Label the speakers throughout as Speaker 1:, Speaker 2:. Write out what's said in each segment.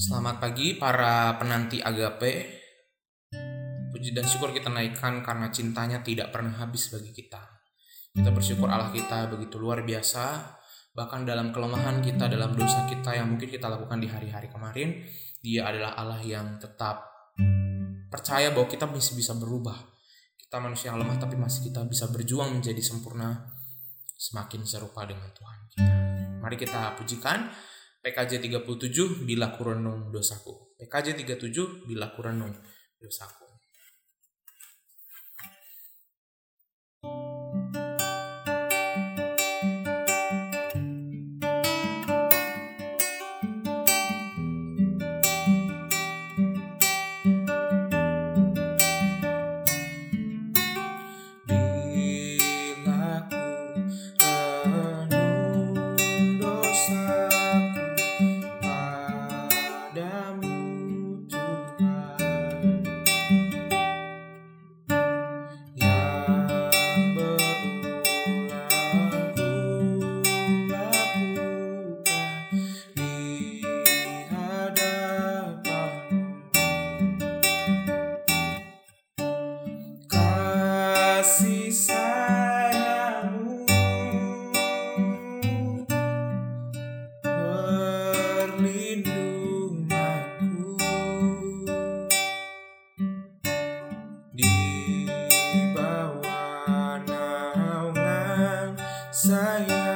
Speaker 1: Selamat pagi para penanti agape. Puji dan syukur kita naikkan karena cintanya tidak pernah habis bagi kita. Kita bersyukur Allah kita begitu luar biasa. Bahkan dalam kelemahan kita, dalam dosa kita yang mungkin kita lakukan di hari-hari kemarin, dia adalah Allah yang tetap percaya bahwa kita masih bisa berubah. Kita manusia yang lemah tapi masih kita bisa berjuang menjadi sempurna semakin serupa dengan Tuhan kita. Mari kita pujikan PKJ 37 bila kurenung dosaku. PKJ 37 bila kurenung dosaku. sayang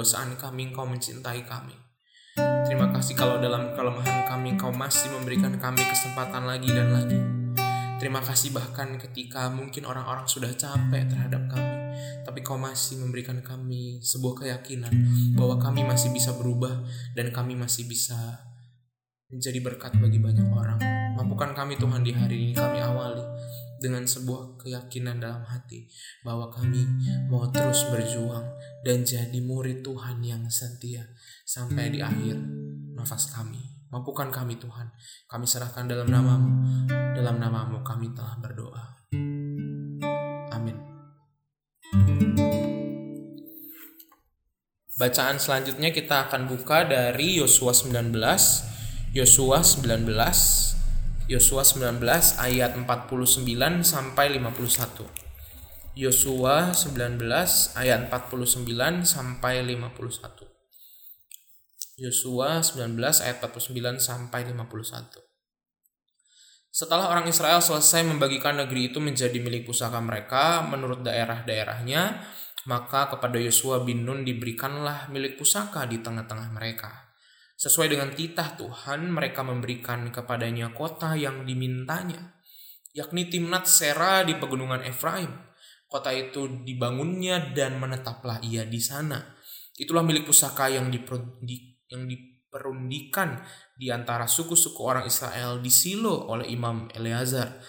Speaker 1: kedosaan kami Engkau mencintai kami. Terima kasih kalau dalam kelemahan kami Engkau masih memberikan kami kesempatan lagi dan lagi. Terima kasih bahkan ketika mungkin orang-orang sudah capek terhadap kami, tapi Kau masih memberikan kami sebuah keyakinan bahwa kami masih bisa berubah dan kami masih bisa menjadi berkat bagi banyak orang. Mampukan kami Tuhan di hari ini kami awali dengan sebuah keyakinan dalam hati bahwa kami mau terus berjuang dan jadi murid Tuhan yang setia sampai di akhir nafas kami. Mampukan kami Tuhan, kami serahkan dalam namamu, dalam namamu kami telah berdoa. Bacaan selanjutnya kita akan buka dari Yosua 19, Yosua 19 Yosua 19 ayat 49 sampai 51. Yosua 19 ayat 49 sampai 51. Yosua 19 ayat 49 sampai 51. Setelah orang Israel selesai membagikan negeri itu menjadi milik pusaka mereka menurut daerah-daerahnya, maka kepada Yosua bin Nun diberikanlah milik pusaka di tengah-tengah mereka. Sesuai dengan titah Tuhan, mereka memberikan kepadanya kota yang dimintanya, yakni Timnat Sera di pegunungan Efraim. Kota itu dibangunnya dan menetaplah ia di sana. Itulah milik pusaka yang, diper, di, yang diperundikan di antara suku-suku orang Israel di Silo oleh Imam Eleazar,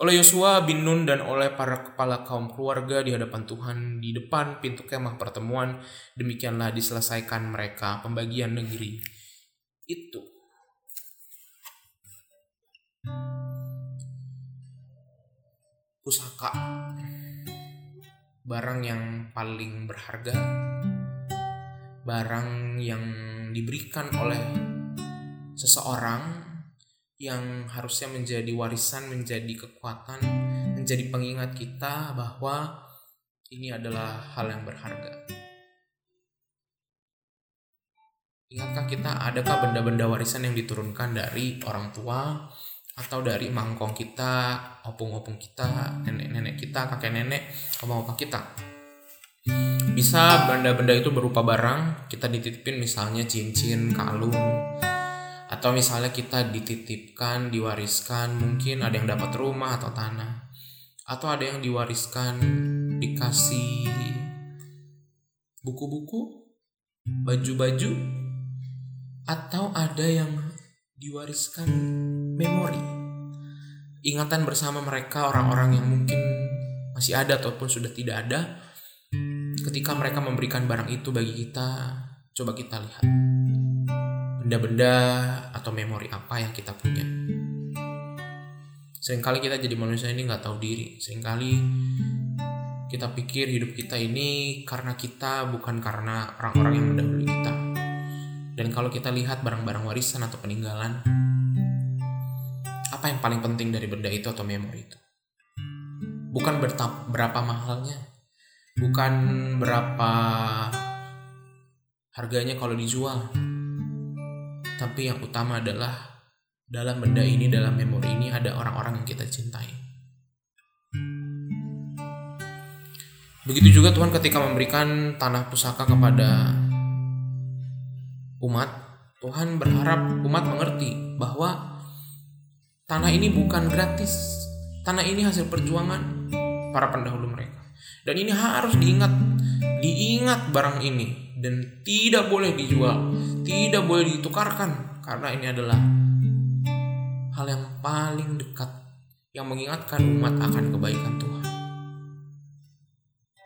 Speaker 1: oleh Yosua bin Nun dan oleh para kepala kaum keluarga di hadapan Tuhan di depan pintu kemah pertemuan. Demikianlah diselesaikan mereka pembagian negeri itu. Pusaka barang yang paling berharga, barang yang diberikan oleh seseorang yang harusnya menjadi warisan, menjadi kekuatan, menjadi pengingat kita bahwa ini adalah hal yang berharga. Ingatkah kita adakah benda-benda warisan yang diturunkan dari orang tua atau dari mangkong kita, opung-opung kita, nenek-nenek kita, kakek nenek, opa-opa kita? Bisa benda-benda itu berupa barang, kita dititipin misalnya cincin, kalung, atau misalnya kita dititipkan, diwariskan, mungkin ada yang dapat rumah atau tanah. Atau ada yang diwariskan, dikasih buku-buku, baju-baju, atau ada yang diwariskan memori. Ingatan bersama mereka orang-orang yang mungkin masih ada ataupun sudah tidak ada. Ketika mereka memberikan barang itu bagi kita, coba kita lihat benda-benda atau memori apa yang kita punya. Seringkali kita jadi manusia ini nggak tahu diri. Seringkali kita pikir hidup kita ini karena kita bukan karena orang-orang yang mendahului kita. Dan kalau kita lihat barang-barang warisan atau peninggalan, apa yang paling penting dari benda itu atau memori itu? Bukan berapa mahalnya, bukan berapa harganya kalau dijual, tapi yang utama adalah dalam benda ini, dalam memori ini ada orang-orang yang kita cintai. Begitu juga Tuhan ketika memberikan tanah pusaka kepada umat, Tuhan berharap umat mengerti bahwa tanah ini bukan gratis. Tanah ini hasil perjuangan para pendahulu mereka. Dan ini harus diingat, diingat barang ini dan tidak boleh dijual, tidak boleh ditukarkan karena ini adalah hal yang paling dekat yang mengingatkan umat akan kebaikan Tuhan.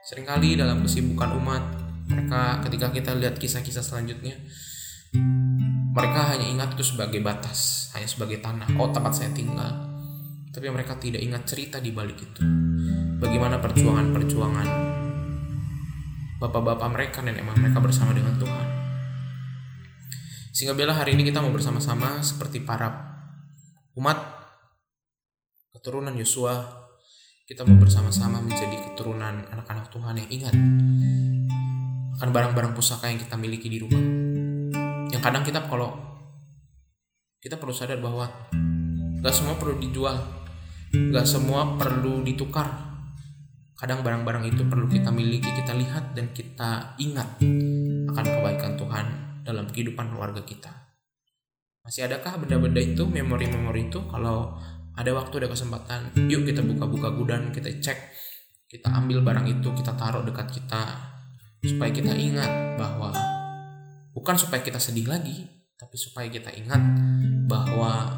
Speaker 1: Seringkali dalam kesibukan umat, mereka ketika kita lihat kisah-kisah selanjutnya, mereka hanya ingat itu sebagai batas, hanya sebagai tanah, oh tempat saya tinggal. Tapi mereka tidak ingat cerita di balik itu. Bagaimana perjuangan-perjuangan bapak-bapak mereka nenek mereka bersama dengan Tuhan. Sehingga bila hari ini kita mau bersama-sama seperti para umat keturunan Yosua, kita mau bersama-sama menjadi keturunan anak-anak Tuhan yang ingat akan barang-barang pusaka yang kita miliki di rumah. Yang kadang kita kalau kita perlu sadar bahwa gak semua perlu dijual, gak semua perlu ditukar, Kadang barang-barang itu perlu kita miliki, kita lihat dan kita ingat akan kebaikan kehidupan keluarga kita. Masih adakah benda-benda itu, memori-memori itu? Kalau ada waktu, ada kesempatan, yuk kita buka-buka gudang, kita cek, kita ambil barang itu, kita taruh dekat kita, supaya kita ingat bahwa bukan supaya kita sedih lagi, tapi supaya kita ingat bahwa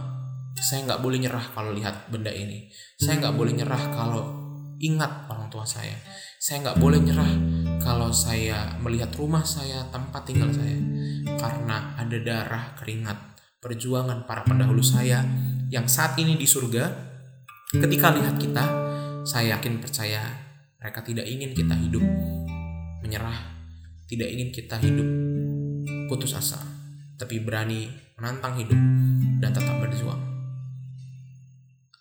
Speaker 1: saya nggak boleh nyerah kalau lihat benda ini. Saya nggak boleh nyerah kalau ingat orang tua saya. Saya nggak boleh nyerah kalau saya melihat rumah saya, tempat tinggal saya, karena ada darah keringat perjuangan para pendahulu saya yang saat ini di surga. Ketika lihat kita, saya yakin percaya mereka tidak ingin kita hidup menyerah, tidak ingin kita hidup putus asa, tapi berani menantang hidup dan tetap berjuang.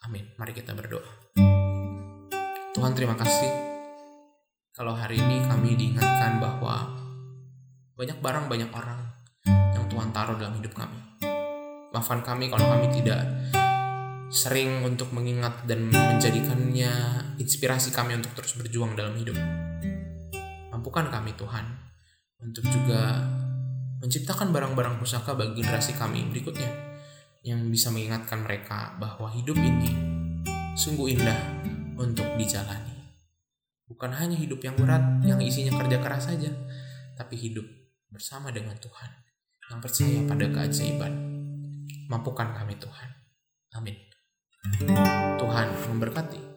Speaker 1: Amin. Mari kita berdoa. Tuhan terima kasih kalau hari ini kami diingatkan bahwa banyak barang banyak orang yang Tuhan taruh dalam hidup kami. Maafkan kami kalau kami tidak sering untuk mengingat dan menjadikannya inspirasi kami untuk terus berjuang dalam hidup. Mampukan kami Tuhan untuk juga menciptakan barang-barang pusaka bagi generasi kami berikutnya yang bisa mengingatkan mereka bahwa hidup ini sungguh indah untuk dijalani. Bukan hanya hidup yang berat yang isinya kerja keras saja, tapi hidup bersama dengan Tuhan yang percaya pada keajaiban. Mampukan kami Tuhan. Amin. Tuhan memberkati.